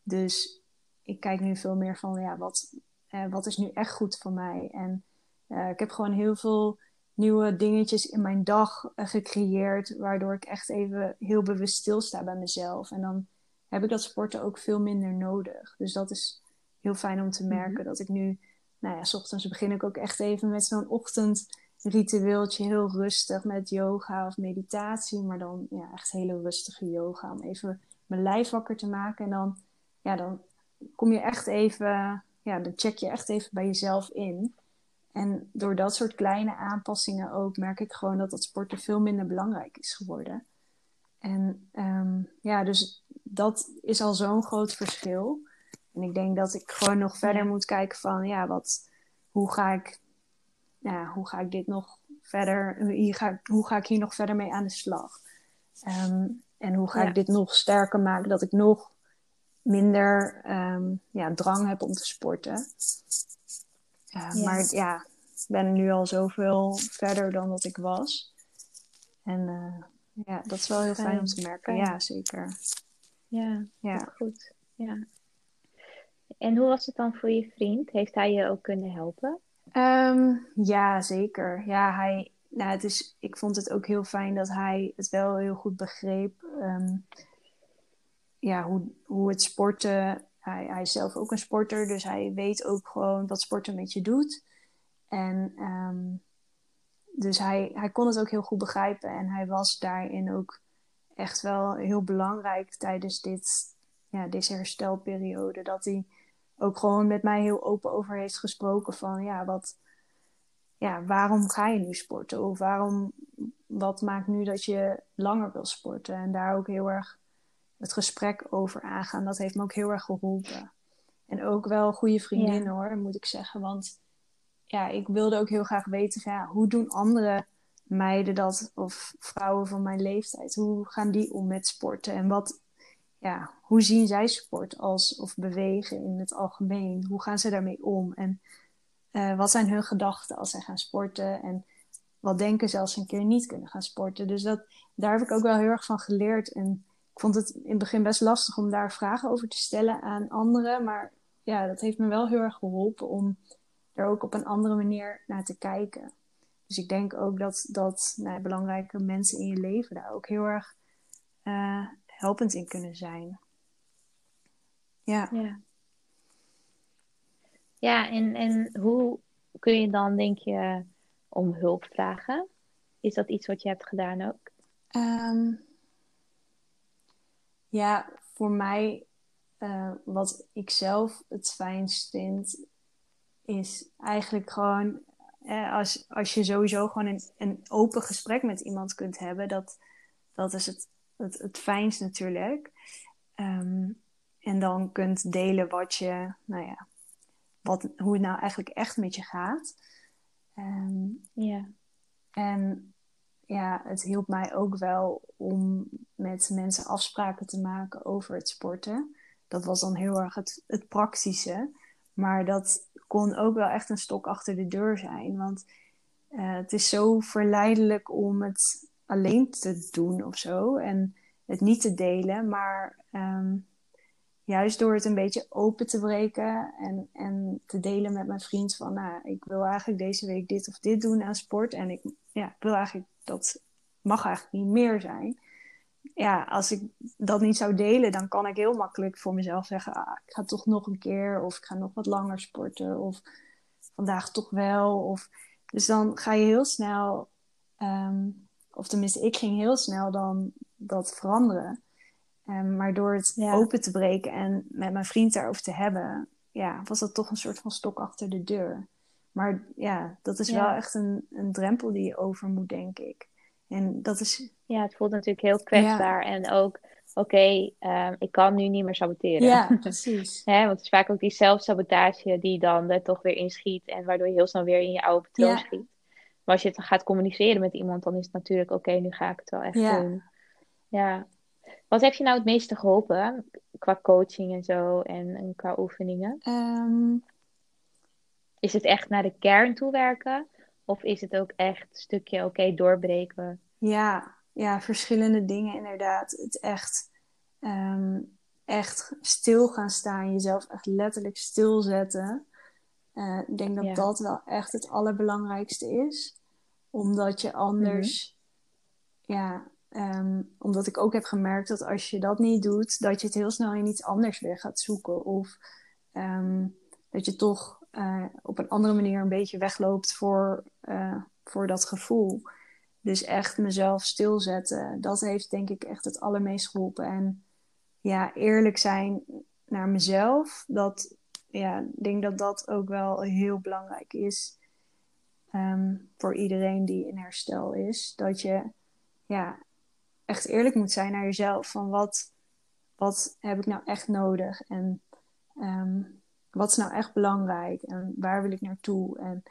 Dus ik kijk nu veel meer van ja, wat, uh, wat is nu echt goed voor mij? En ik heb gewoon heel veel nieuwe dingetjes in mijn dag gecreëerd, waardoor ik echt even heel bewust stilsta bij mezelf. En dan heb ik dat sporten ook veel minder nodig. Dus dat is heel fijn om te mhm. merken dat ik nu, nou ja, s ochtends begin ik ook echt even met zo'n ochtendritueeltje, heel rustig met yoga of meditatie, maar dan ja, echt hele rustige yoga om even mijn lijf wakker te maken. En dan, ja, dan kom je echt even, ja, dan check je echt even bij jezelf in. En door dat soort kleine aanpassingen ook merk ik gewoon dat dat sporten veel minder belangrijk is geworden. En um, ja, dus dat is al zo'n groot verschil. En ik denk dat ik gewoon nog verder moet kijken van, ja, wat, hoe ga ik, ja, hoe ga ik dit nog verder, hier ga, hoe ga ik hier nog verder mee aan de slag? Um, en hoe ga ik dit nog sterker maken, dat ik nog minder um, ja, drang heb om te sporten. Uh. Maar ja, ik ben nu al zoveel verder dan dat ik was. En uh, ja, dat is wel heel fijn, om te merken. Ja, zeker. Ja, ja. goed. Ja. En hoe was het dan voor je vriend? Heeft hij je ook kunnen helpen? Um, ja, zeker. Ja, hij, nou, het is, ik vond het ook heel fijn dat hij het wel heel goed begreep. Um, ja, hoe, hoe het sporten. Hij, hij is zelf ook een sporter, dus hij weet ook gewoon wat sporten met je doet. En um, dus hij, hij kon het ook heel goed begrijpen. En hij was daarin ook echt wel heel belangrijk tijdens dit, ja, deze herstelperiode. Dat hij ook gewoon met mij heel open over heeft gesproken van ja, wat, ja, waarom ga je nu sporten? Of waarom, wat maakt nu dat je langer wil sporten? En daar ook heel erg het gesprek over aangaan. Dat heeft me ook heel erg geholpen. En ook wel goede vriendinnen hoor, moet ik zeggen. Want ja, ik wilde ook heel graag weten van, ja, hoe doen andere meiden dat, of vrouwen van mijn leeftijd, hoe gaan die om met sporten? En wat, ja, hoe zien zij sport als, of bewegen in het algemeen? Hoe gaan ze daarmee om? En uh, wat zijn hun gedachten als zij gaan sporten? En wat denken ze als ze een keer niet kunnen gaan sporten? Dus dat, daar heb ik ook wel heel erg van geleerd. En vond het in het begin best lastig om daar vragen over te stellen aan anderen. Maar ja, dat heeft me wel heel erg geholpen om er ook op een andere manier naar te kijken. Dus ik denk ook dat, dat nou, belangrijke mensen in je leven daar ook heel erg uh, helpend in kunnen zijn. Ja. Ja, ja en, en hoe kun je dan, denk je, om hulp vragen? Is dat iets wat je hebt gedaan ook? Um, ja, voor mij, uh, wat ik zelf het fijnst vind, is eigenlijk gewoon als, als je sowieso gewoon een, een open gesprek met iemand kunt hebben, dat, dat is het, het, het fijnst natuurlijk. Um, en dan kunt delen wat je, nou ja, wat, hoe het nou eigenlijk echt met je gaat. Um, ja. En ja, het hielp mij ook wel om met mensen afspraken te maken over het sporten. Dat was dan heel erg het, het praktische. Maar dat kon ook wel echt een stok achter de deur zijn. Want uh, het is zo verleidelijk om het alleen te doen of zo. En het niet te delen. Maar um, juist door het een beetje open te breken en, en te delen met mijn vriend van, nou, ik wil eigenlijk deze week dit of dit doen aan sport. En ik ja, wil eigenlijk dat mag eigenlijk niet meer zijn ja, als ik dat niet zou delen, dan kan ik heel makkelijk voor mezelf zeggen: ah, ik ga toch nog een keer, of ik ga nog wat langer sporten, of vandaag toch wel. Of... Dus dan ga je heel snel, um, of tenminste, ik ging heel snel dan dat veranderen. Um, maar door het open te breken en met mijn vriend daarover te hebben, ja, was dat toch een soort van stok achter de deur. Maar ja, dat is wel echt een, een drempel die je over moet, denk ik. En dat is... Ja, het voelt natuurlijk heel kwetsbaar. En ook, oké, ehm, ik kan nu niet meer saboteren. Ja, precies. Hè, want het is vaak ook die zelfsabotage die dan er toch weer inschiet. En waardoor je heel snel weer in je oude patroon schiet. Maar als je het gaat communiceren met iemand, dan is het natuurlijk, oké, nu ga ik het wel echt doen. Ja. Wat heeft je nou het meeste geholpen qua coaching en zo en, en qua oefeningen? Ehm. Is het echt naar de kern toe werken? Of is het ook echt een stukje oké doorbreken? Ja, ja, verschillende dingen inderdaad. Het echt, um, echt stil gaan staan, jezelf echt letterlijk stilzetten. Uh, ik denk dat dat wel echt het allerbelangrijkste is. Omdat je anders, mhm. ja, um, omdat ik ook heb gemerkt dat als je dat niet doet, dat je het heel snel in iets anders weer gaat zoeken. Of um, dat je toch uh, op een andere manier een beetje wegloopt voor, uh, voor dat gevoel. Dus echt mezelf stilzetten, dat heeft denk ik echt het allermeest geholpen. En ja, eerlijk zijn naar mezelf, dat, ja, ik denk dat dat ook wel heel belangrijk is um, voor iedereen die in herstel is. Dat je ja, echt eerlijk moet zijn naar jezelf. Van wat, wat heb ik nou echt nodig? En um, wat is nou echt belangrijk? En waar wil ik naartoe? En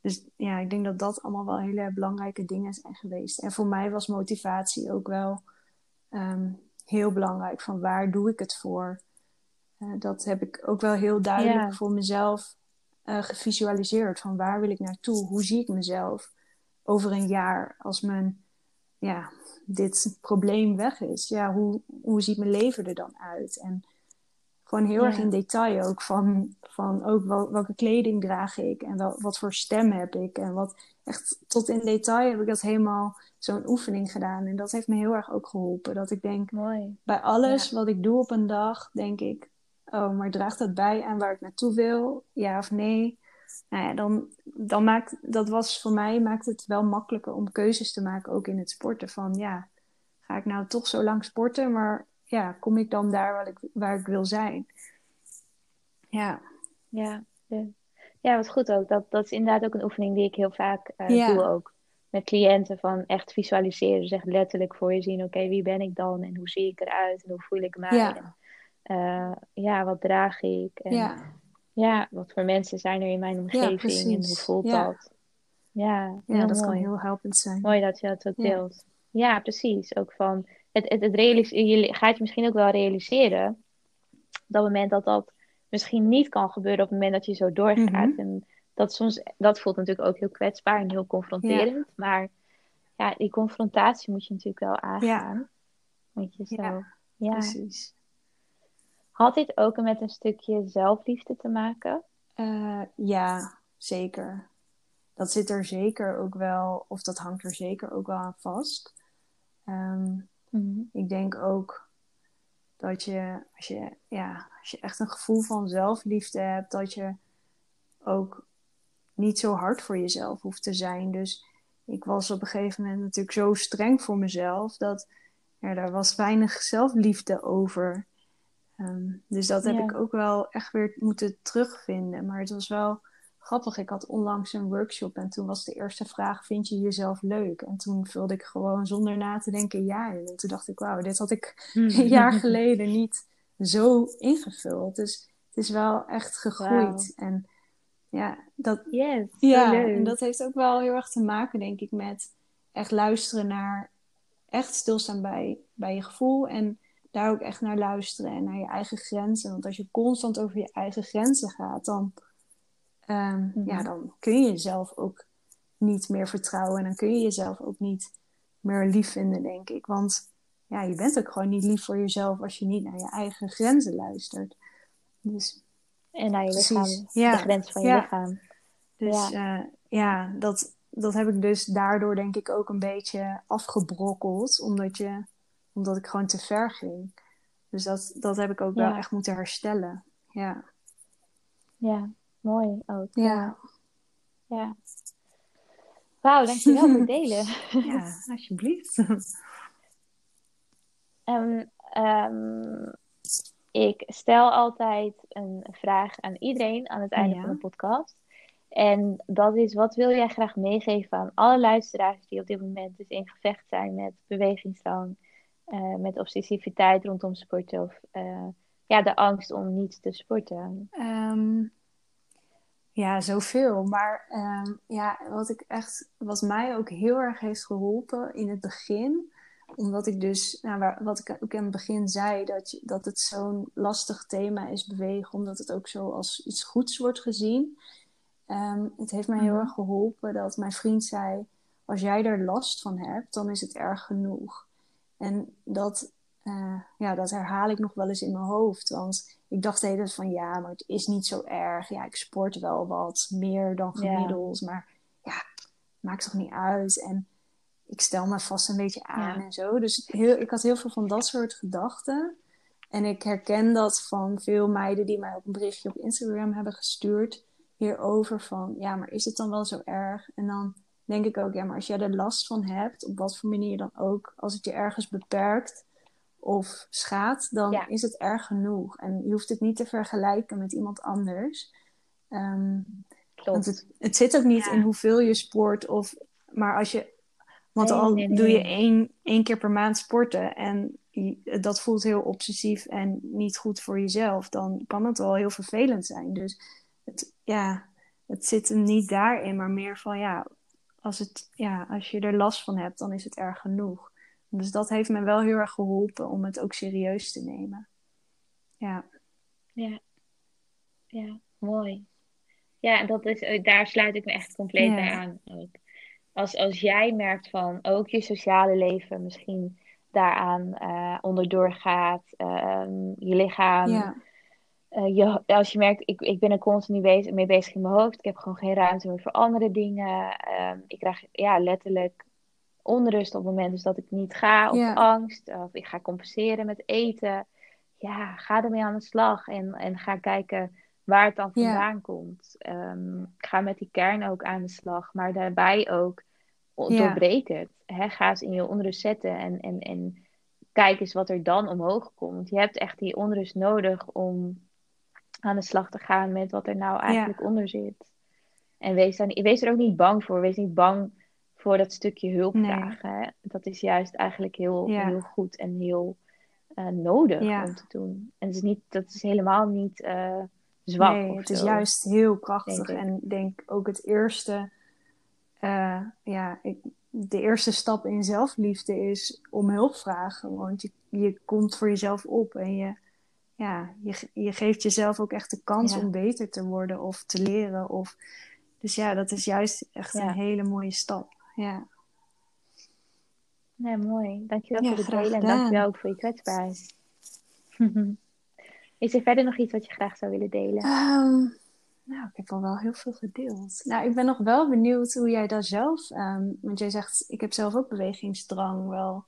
dus ja, ik denk dat dat allemaal wel hele belangrijke dingen zijn geweest. En voor mij was motivatie ook wel um, heel belangrijk. Van waar doe ik het voor? Uh, dat heb ik ook wel heel duidelijk voor mezelf uh, gevisualiseerd. Van waar wil ik naartoe? Hoe zie ik mezelf over een jaar als mijn, ja, dit probleem weg is? Ja, hoe, hoe ziet mijn leven er dan uit? En gewoon heel erg in detail ook van, van ook wel, welke kleding draag ik en wel, wat voor stem heb ik. En wat echt tot in detail heb ik dat helemaal zo'n oefening gedaan. En dat heeft me heel erg ook geholpen. Dat ik denk, Mooi. bij alles wat ik doe op een dag, denk ik, oh, maar draagt dat bij aan waar ik naartoe wil? Ja of nee? Nou ja, dan, dan maakt, dat was voor mij, maakt het wel makkelijker om keuzes te maken, ook in het sporten. Van ja, ga ik nou toch zo lang sporten, maar ja, kom ik dan daar waar ik, waar ik wil zijn? Ja. Ja, ja, wat goed ook. Dat, dat is inderdaad ook een oefening die ik heel vaak uh, doe ook. Met cliënten van echt visualiseren. Zeg letterlijk voor je zien, oké, wie ben ik dan? En hoe zie ik eruit? En hoe voel ik mij? Ja, en, uh, ja wat draag ik? En, ja. ja, wat voor mensen zijn er in mijn omgeving? en hoe voelt dat? Ja, ja dat kan heel helpend zijn. Mooi dat je dat ook deelt. Ja, precies. Ook van het, het, het je gaat je misschien ook wel realiseren op dat moment dat dat misschien niet kan gebeuren op het moment dat je zo doorgaat. Mhm. En dat, soms, dat voelt natuurlijk ook heel kwetsbaar en heel confronterend. Maar ja, die confrontatie moet je natuurlijk wel aangaan. Ja. Moet je zo. Ja, ja, precies. Had dit ook met een stukje zelfliefde te maken? Uh, ja, zeker. Dat zit er zeker ook wel, of dat hangt er zeker ook wel aan vast. Um, Mhm. Ik denk ook dat je als, je, ja, als je echt een gevoel van zelfliefde hebt, dat je ook niet zo hard voor jezelf hoeft te zijn. Dus ik was op een gegeven moment natuurlijk zo streng voor mezelf dat er daar was weinig zelfliefde over. Um, dus dat heb ik ook wel echt weer moeten terugvinden. Maar het was wel grappig. Ik had onlangs een workshop en toen was de eerste vraag: Vind je jezelf leuk? En toen vulde ik gewoon zonder na te denken ja. En toen dacht ik: Wauw, dit had ik hmm. een jaar geleden niet zo ingevuld. Dus het is wel echt gegroeid. En ja, dat, yes, ja en dat heeft ook wel heel erg te maken, denk ik, met echt luisteren naar, echt stilstaan bij, bij je gevoel en daar ook echt naar luisteren en naar je eigen grenzen. Want als je constant over je eigen grenzen gaat, dan Um, Ja, mhm. dan kun je jezelf ook niet meer vertrouwen. En dan kun je jezelf ook niet meer lief vinden, denk ik. Want ja, je bent ook gewoon niet lief voor jezelf als je niet naar je eigen grenzen luistert. Dus, en naar je lichaam, ja. de grens van je lichaam. Dus ja, uh, ja dat, dat heb ik dus daardoor denk ik ook een beetje afgebrokkeld. Omdat, je, omdat ik gewoon te ver ging. Dus dat, dat heb ik ook wel echt moeten herstellen. Ja. Ja, Mooi ook. Ja. Ja. Wauw, dankjewel voor het delen. ja, alsjeblieft. um, um, ik stel altijd een vraag aan iedereen aan het einde van de podcast. En dat is, wat wil jij graag meegeven aan alle luisteraars die op dit moment dus in gevecht zijn met bewegingsdrang, uh, met obsessiviteit rondom sporten of uh, ja, de angst om niet te sporten? Um, ja, zoveel. Maar ehm, ja, wat ik echt, wat mij ook heel erg heeft geholpen in het begin, omdat ik dus, nou, waar, wat ik ook in het begin zei, dat, je, dat het zo'n lastig thema is bewegen, omdat het ook zo als iets goeds wordt gezien. Um, het heeft mij heel mhm. erg geholpen dat mijn vriend zei: Als jij er last van hebt, dan is het erg genoeg. En dat uh, ja, dat herhaal ik nog wel eens in mijn hoofd. Want ik dacht de hele tijd van ja, maar het is niet zo erg. Ja, ik sport wel wat meer dan gemiddeld. Maar ja, maakt toch niet uit. En ik stel me vast een beetje aan en zo. Dus heel, ik had heel veel van dat soort gedachten. En ik herken dat van veel meiden die mij ook een berichtje op Instagram hebben gestuurd. Hierover van, ja, maar is het dan wel zo erg? En dan denk ik ook, ja, maar als jij er last van hebt, op wat voor manier dan ook, als het je ergens beperkt of schaadt, dan is het erg genoeg. En je hoeft het niet te vergelijken met iemand anders. Um, Want het, het, zit ook niet in hoeveel je sport, of, maar als je. Want al doe je één, één keer per maand sporten en dat voelt heel obsessief en niet goed voor jezelf, dan kan het wel heel vervelend zijn. Dus het, ja, het zit hem niet daarin, maar meer van ja, als, het, ja, als je er last van hebt, dan is het erg genoeg. Dus dat heeft me wel heel erg geholpen om het ook serieus te nemen. Ja. Ja, ja mooi. Ja, dat is, eh, daar sluit ik me echt compleet bij aan. Ook. Als, als jij merkt van ook je sociale leven misschien daaraan uh, onderdoor gaat, ehm, je lichaam. Ja. Uh, je, als je merkt, ik, ik ben er continu bezig, mee bezig in mijn hoofd. Ik heb gewoon geen ruimte meer voor andere dingen. Ehm, ik krijg ja, letterlijk onrust op het moment dus dat ik niet ga. Of angst. Of ik ga compenseren met eten. Ja, ga ermee aan de slag. En, en ga kijken waar het dan vandaan komt. Um, ga met die kern ook aan de slag. Maar daarbij ook doorbreek het. Ga eens in je onrust zetten en, en, en kijk eens wat er dan omhoog komt. Je hebt echt die onrust nodig om aan de slag te gaan met wat er nou eigenlijk onder zit. En wees, dan, wees er ook niet bang voor. Wees niet bang voor dat stukje hulp vragen. Dat is juist eigenlijk heel, heel goed en heel uh, nodig om te doen. En het is niet, dat is helemaal niet uh, zwak. Nee, het is juist heel krachtig. En ik denk ook het eerste uh, ja, ik, de eerste stap in zelfliefde is om hulp vragen. Want je, je komt voor jezelf op en je, ja, je, je geeft jezelf ook echt de kans om beter te worden of te leren. Of, dus ja, dat is juist echt een hele mooie stap. Ja. Nee, mooi. Dankjewel voor het delen en dankjewel ook voor je kwetsbaarheid. is er verder nog iets wat je graag zou willen delen? Ehm, nou, ik heb al wel heel veel gedeeld. Nou, ik ben nog wel benieuwd hoe jij dat zelf... Um, want jij zegt, ik heb zelf ook bewegingsdrang wel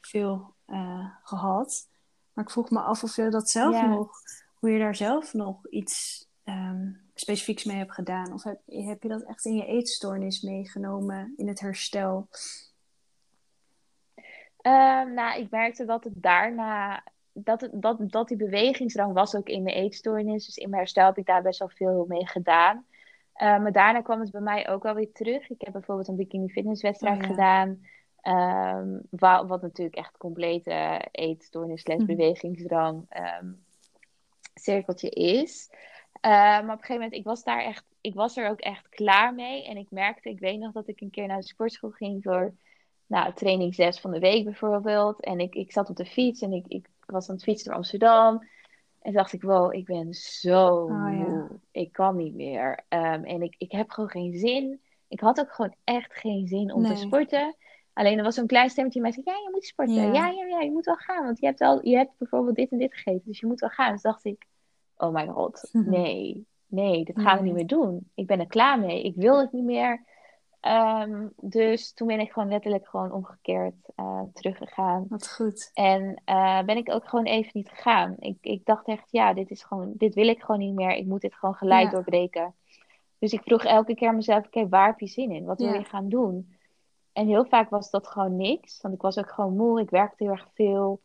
veel uh, gehad. Maar ik vroeg me af of je dat zelf nog... Hoe je daar zelf nog iets um, specifieks mee hebt gedaan. Of heb, heb je dat echt in je eetstoornis meegenomen, in het herstel? Um, nou, ik merkte dat het daarna dat, dat, dat die bewegingsdrang was ook in mijn eetstoornis. Dus in mijn herstel heb ik daar best wel veel mee gedaan. Uh, maar daarna kwam het bij mij ook wel weer terug. Ik heb bijvoorbeeld een bikini fitnesswedstrijd oh, gedaan. Um, wat, wat, natuurlijk echt complete eetstoornis, slash bewegingsdrang um, cirkeltje is. Uh, maar op een gegeven moment, ik was daar echt, ik was er ook echt klaar mee. En ik merkte, ik weet nog dat ik een keer naar de sportschool ging voor nou, training 6 van de week bijvoorbeeld. En ik, ik zat op de fiets en ik, ik was aan het fietsen door Amsterdam. En dacht ik, wow, ik ben zo oh, moe. Ik kan niet meer. Um, en ik, ik heb gewoon geen zin. Ik had ook gewoon echt geen zin om te sporten. Alleen er was zo'n klein stemmetje die mij zei, ja, je moet sporten. Ja. ja, ja, je moet wel gaan. Want je hebt, al, je hebt bijvoorbeeld dit en dit gegeten. Dus je moet wel gaan. Dus dacht ik, oh mijn god, nee. Nee, dit gaan we niet meer doen. Ik ben er klaar mee. Ik wil het niet meer. Ehm, dus toen ben ik gewoon letterlijk gewoon omgekeerd uh, teruggegaan. Wat goed. En uh, ben ik ook gewoon even niet gegaan. Ik, ik dacht echt, ja, dit is gewoon, dit wil ik gewoon niet meer. Ik moet dit gewoon gelijk doorbreken. Dus ik vroeg elke keer mezelf, oké, waar heb je zin in? Wat wil je gaan doen? En heel vaak was dat gewoon niks. Want ik was ook gewoon moe. Ik werkte heel erg veel.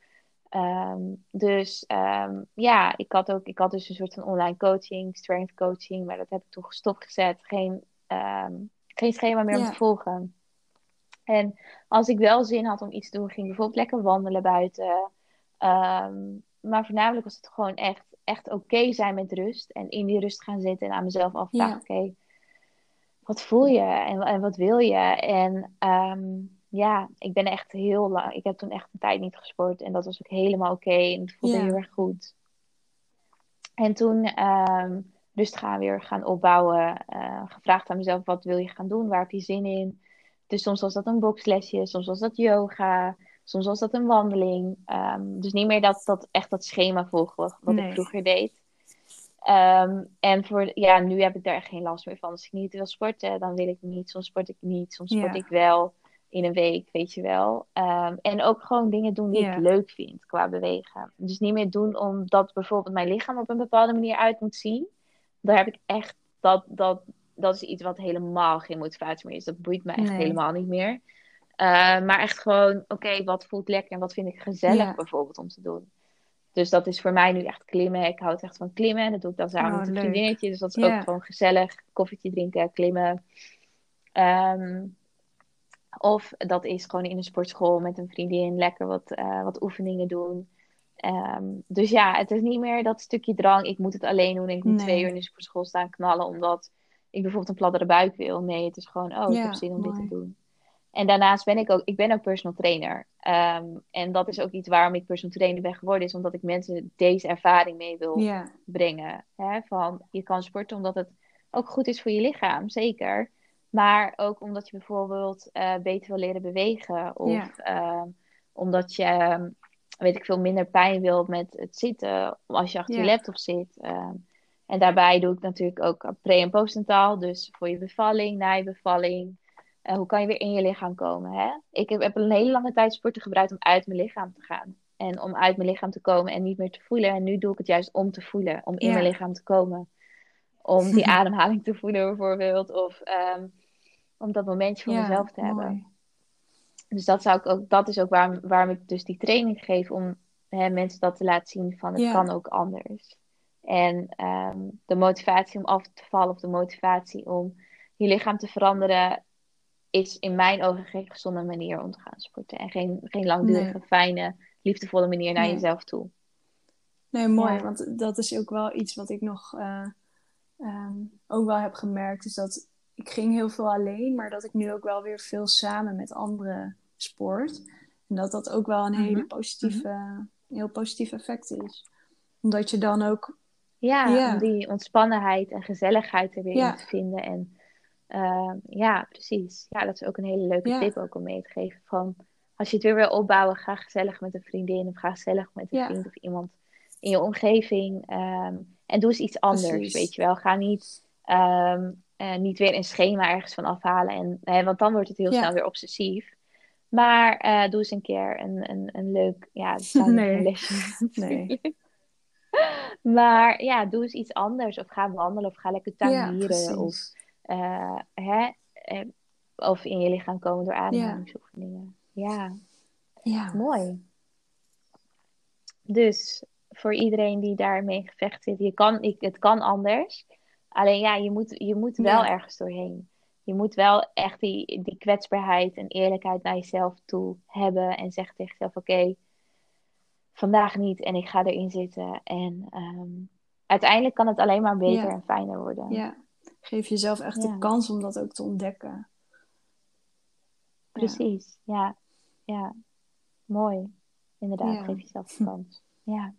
Um, dus um, ja, ik had ook, ik had dus een soort van online coaching, strength coaching, maar dat heb ik toen stopgezet. Geen um, geen schema meer om te volgen. En als ik wel zin had om iets te doen, ging ik bijvoorbeeld lekker wandelen buiten. Ehm, maar voornamelijk was het gewoon echt, echt oké zijn met rust. En in die rust gaan zitten en aan mezelf afvragen: oké, wat voel je en, en, wat wil je? En ehm, ja, ik ben echt heel lang. Ik heb toen echt een tijd niet gesport. En dat was ook helemaal oké. en het voelde heel erg goed. En toen um, gaan weer gaan opbouwen. Uh, gevraagd aan mezelf, wat wil je gaan doen? Waar heb je zin in? Dus soms was dat een boxlesje, soms was dat yoga. Soms was dat een wandeling. Ehm, dus niet meer dat, dat echt dat schema volgen wat, ik vroeger deed. Ehm, en voor, ja, nu heb ik daar echt geen last meer van. Als ik niet wil sporten, dan wil ik niet. Soms sport ik niet, soms sport ik wel in een week, weet je wel. Ehm, en ook gewoon dingen doen die ik leuk vind qua bewegen. Dus niet meer doen omdat bijvoorbeeld mijn lichaam op een bepaalde manier uit moet zien. Daar heb ik echt, dat, dat, dat is iets wat helemaal geen motivatie meer is. Dat boeit me echt helemaal niet meer. Uh, maar echt gewoon, oké, wat voelt lekker en wat vind ik gezellig bijvoorbeeld om te doen. Dus dat is voor mij nu echt klimmen. Ik hou echt van klimmen. En dat doe ik dan samen oh, met een vriendinnetje. Dus dat is ook gewoon gezellig. Koffietje drinken, klimmen. Um, of dat is gewoon in een sportschool met een vriendin lekker wat, uh, wat oefeningen doen. Um, dus ja, het is niet meer dat stukje drang. Ik moet het alleen doen. Ik moet twee uur in de sportschool staan knallen. Omdat ik bijvoorbeeld een pladdere buik wil. Nee, het is gewoon, oh, ik heb zin om dit te doen. En daarnaast ben ik ook, ik ben ook personal trainer. Um, en dat is ook iets waarom ik personal trainer ben geworden, is omdat ik mensen deze ervaring mee wil brengen. Hè? Van je kan sporten omdat het ook goed is voor je lichaam, zeker. Maar ook omdat je bijvoorbeeld uh, beter wil leren bewegen. Of uh, omdat je, weet ik veel, minder pijn wil met het zitten als je achter je laptop zit. Uh, en daarbij doe ik natuurlijk ook pre- en postentaal. Dus voor je bevalling, na je bevalling. Uh, hoe kan je weer in je lichaam komen? Hè? Ik heb, heb, een hele lange tijd sporten gebruikt om uit mijn lichaam te gaan. En om uit mijn lichaam te komen en niet meer te voelen. En nu doe ik het juist om te voelen, om in mijn lichaam te komen. Om die ademhaling te voelen bijvoorbeeld. Of om dat momentje voor mezelf te hebben. Dus dat, zou ik ook, dat is ook waarom, waarom ik dus die training geef. Om hè, mensen dat te laten zien van het kan ook anders. En um, de motivatie om af te vallen of de motivatie om je lichaam te veranderen is in mijn ogen geen gezonde manier om te gaan sporten. En geen, geen langdurige, fijne, liefdevolle manier naar jezelf toe. Nee, mooi. Want dat is ook wel iets wat ik nog uh, um, ook wel heb gemerkt. Is dat ik ging heel veel alleen, maar dat ik nu ook wel weer veel samen met anderen sport. En dat dat ook wel een hele mhm. positieve, mm heel positief effect is. Omdat je dan ook... Ja, om die ontspannenheid en gezelligheid er weer in te vinden. En uh, ja, precies. Ja, dat is ook een hele leuke tip ook om mee te geven. Van, als je het weer wil opbouwen, ga gezellig met een vriendin of ga gezellig met een vriend of iemand in je omgeving. Um, en doe eens iets anders, weet je wel. Ga niet, um, uh, niet weer een schema ergens van afhalen. En, uh, want dan wordt het heel snel weer obsessief. Maar uh, doe eens een keer een, een, een leuk, ja, nee. lesje. nee. maar ja, doe eens iets anders. Of ga wandelen of ga lekker tuinieren. Ja, of uh, hè, of in je lichaam komen door ademhalingsoefeningen. Ja. ja, mooi. Dus voor iedereen die daarmee gevecht zit, je kan, ik, het kan anders. Alleen ja, je moet, je moet wel ergens doorheen. Je moet wel echt die, die kwetsbaarheid en eerlijkheid naar jezelf toe hebben. En zeggen tegen jezelf: Oké, vandaag niet en ik ga erin zitten. En um, uiteindelijk kan het alleen maar beter en fijner worden. Ja. Geef jezelf echt de kans om dat ook te ontdekken. Precies, ja. Ja, mooi. Inderdaad, geef jezelf de kans. Ja.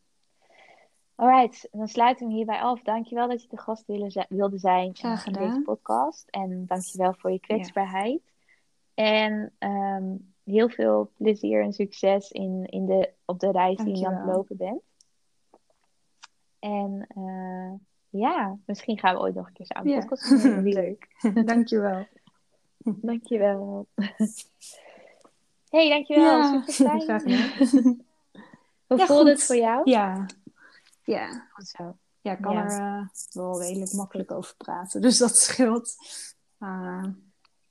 Alright, dan sluiten we hierbij af. Dankjewel dat je de gast wilde zijn in deze podcast. En dankjewel voor je kwetsbaarheid. En um, heel veel plezier en succes in, in de, op de reis die je aan het lopen bent. En uh, ja, misschien gaan we ooit nog een keer samen podcast doen. Leuk. dankjewel. Dankjewel. hey, dankjewel. Ja, Super fijn. Hoe ja, voelde het voor jou? Ja. Ja. Goed zo. Ja, ik kan er uh, wel redelijk makkelijk over praten. Dus dat scheelt. Uh,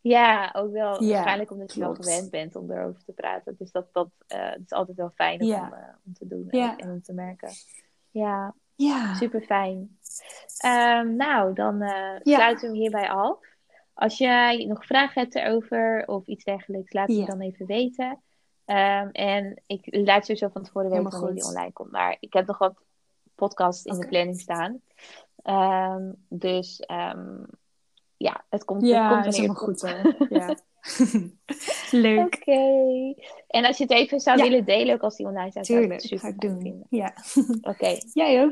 ja, ook wel ja, waarschijnlijk omdat je wel gewend bent om erover te praten. Dus dat, dat, uh, is altijd wel fijn om, om te doen en, en om te merken. Ja, ja. Super fijn. Um, nou, dan sluiten we hem hierbij af. Als je nog vragen hebt erover of iets dergelijks, laat het dan even weten. Um, en ik laat sowieso van tevoren weten wanneer die online komt. Maar ik heb nog wat podcasts in okay. de planning staan. Um, dus ja, het komt, ja, het komt helemaal goed. ja. Leuk. Oké. En als je het even zou willen delen, ook als die online staat, zou ik het super ga ik doen. Vinden. Ja. Oké. Jij ook.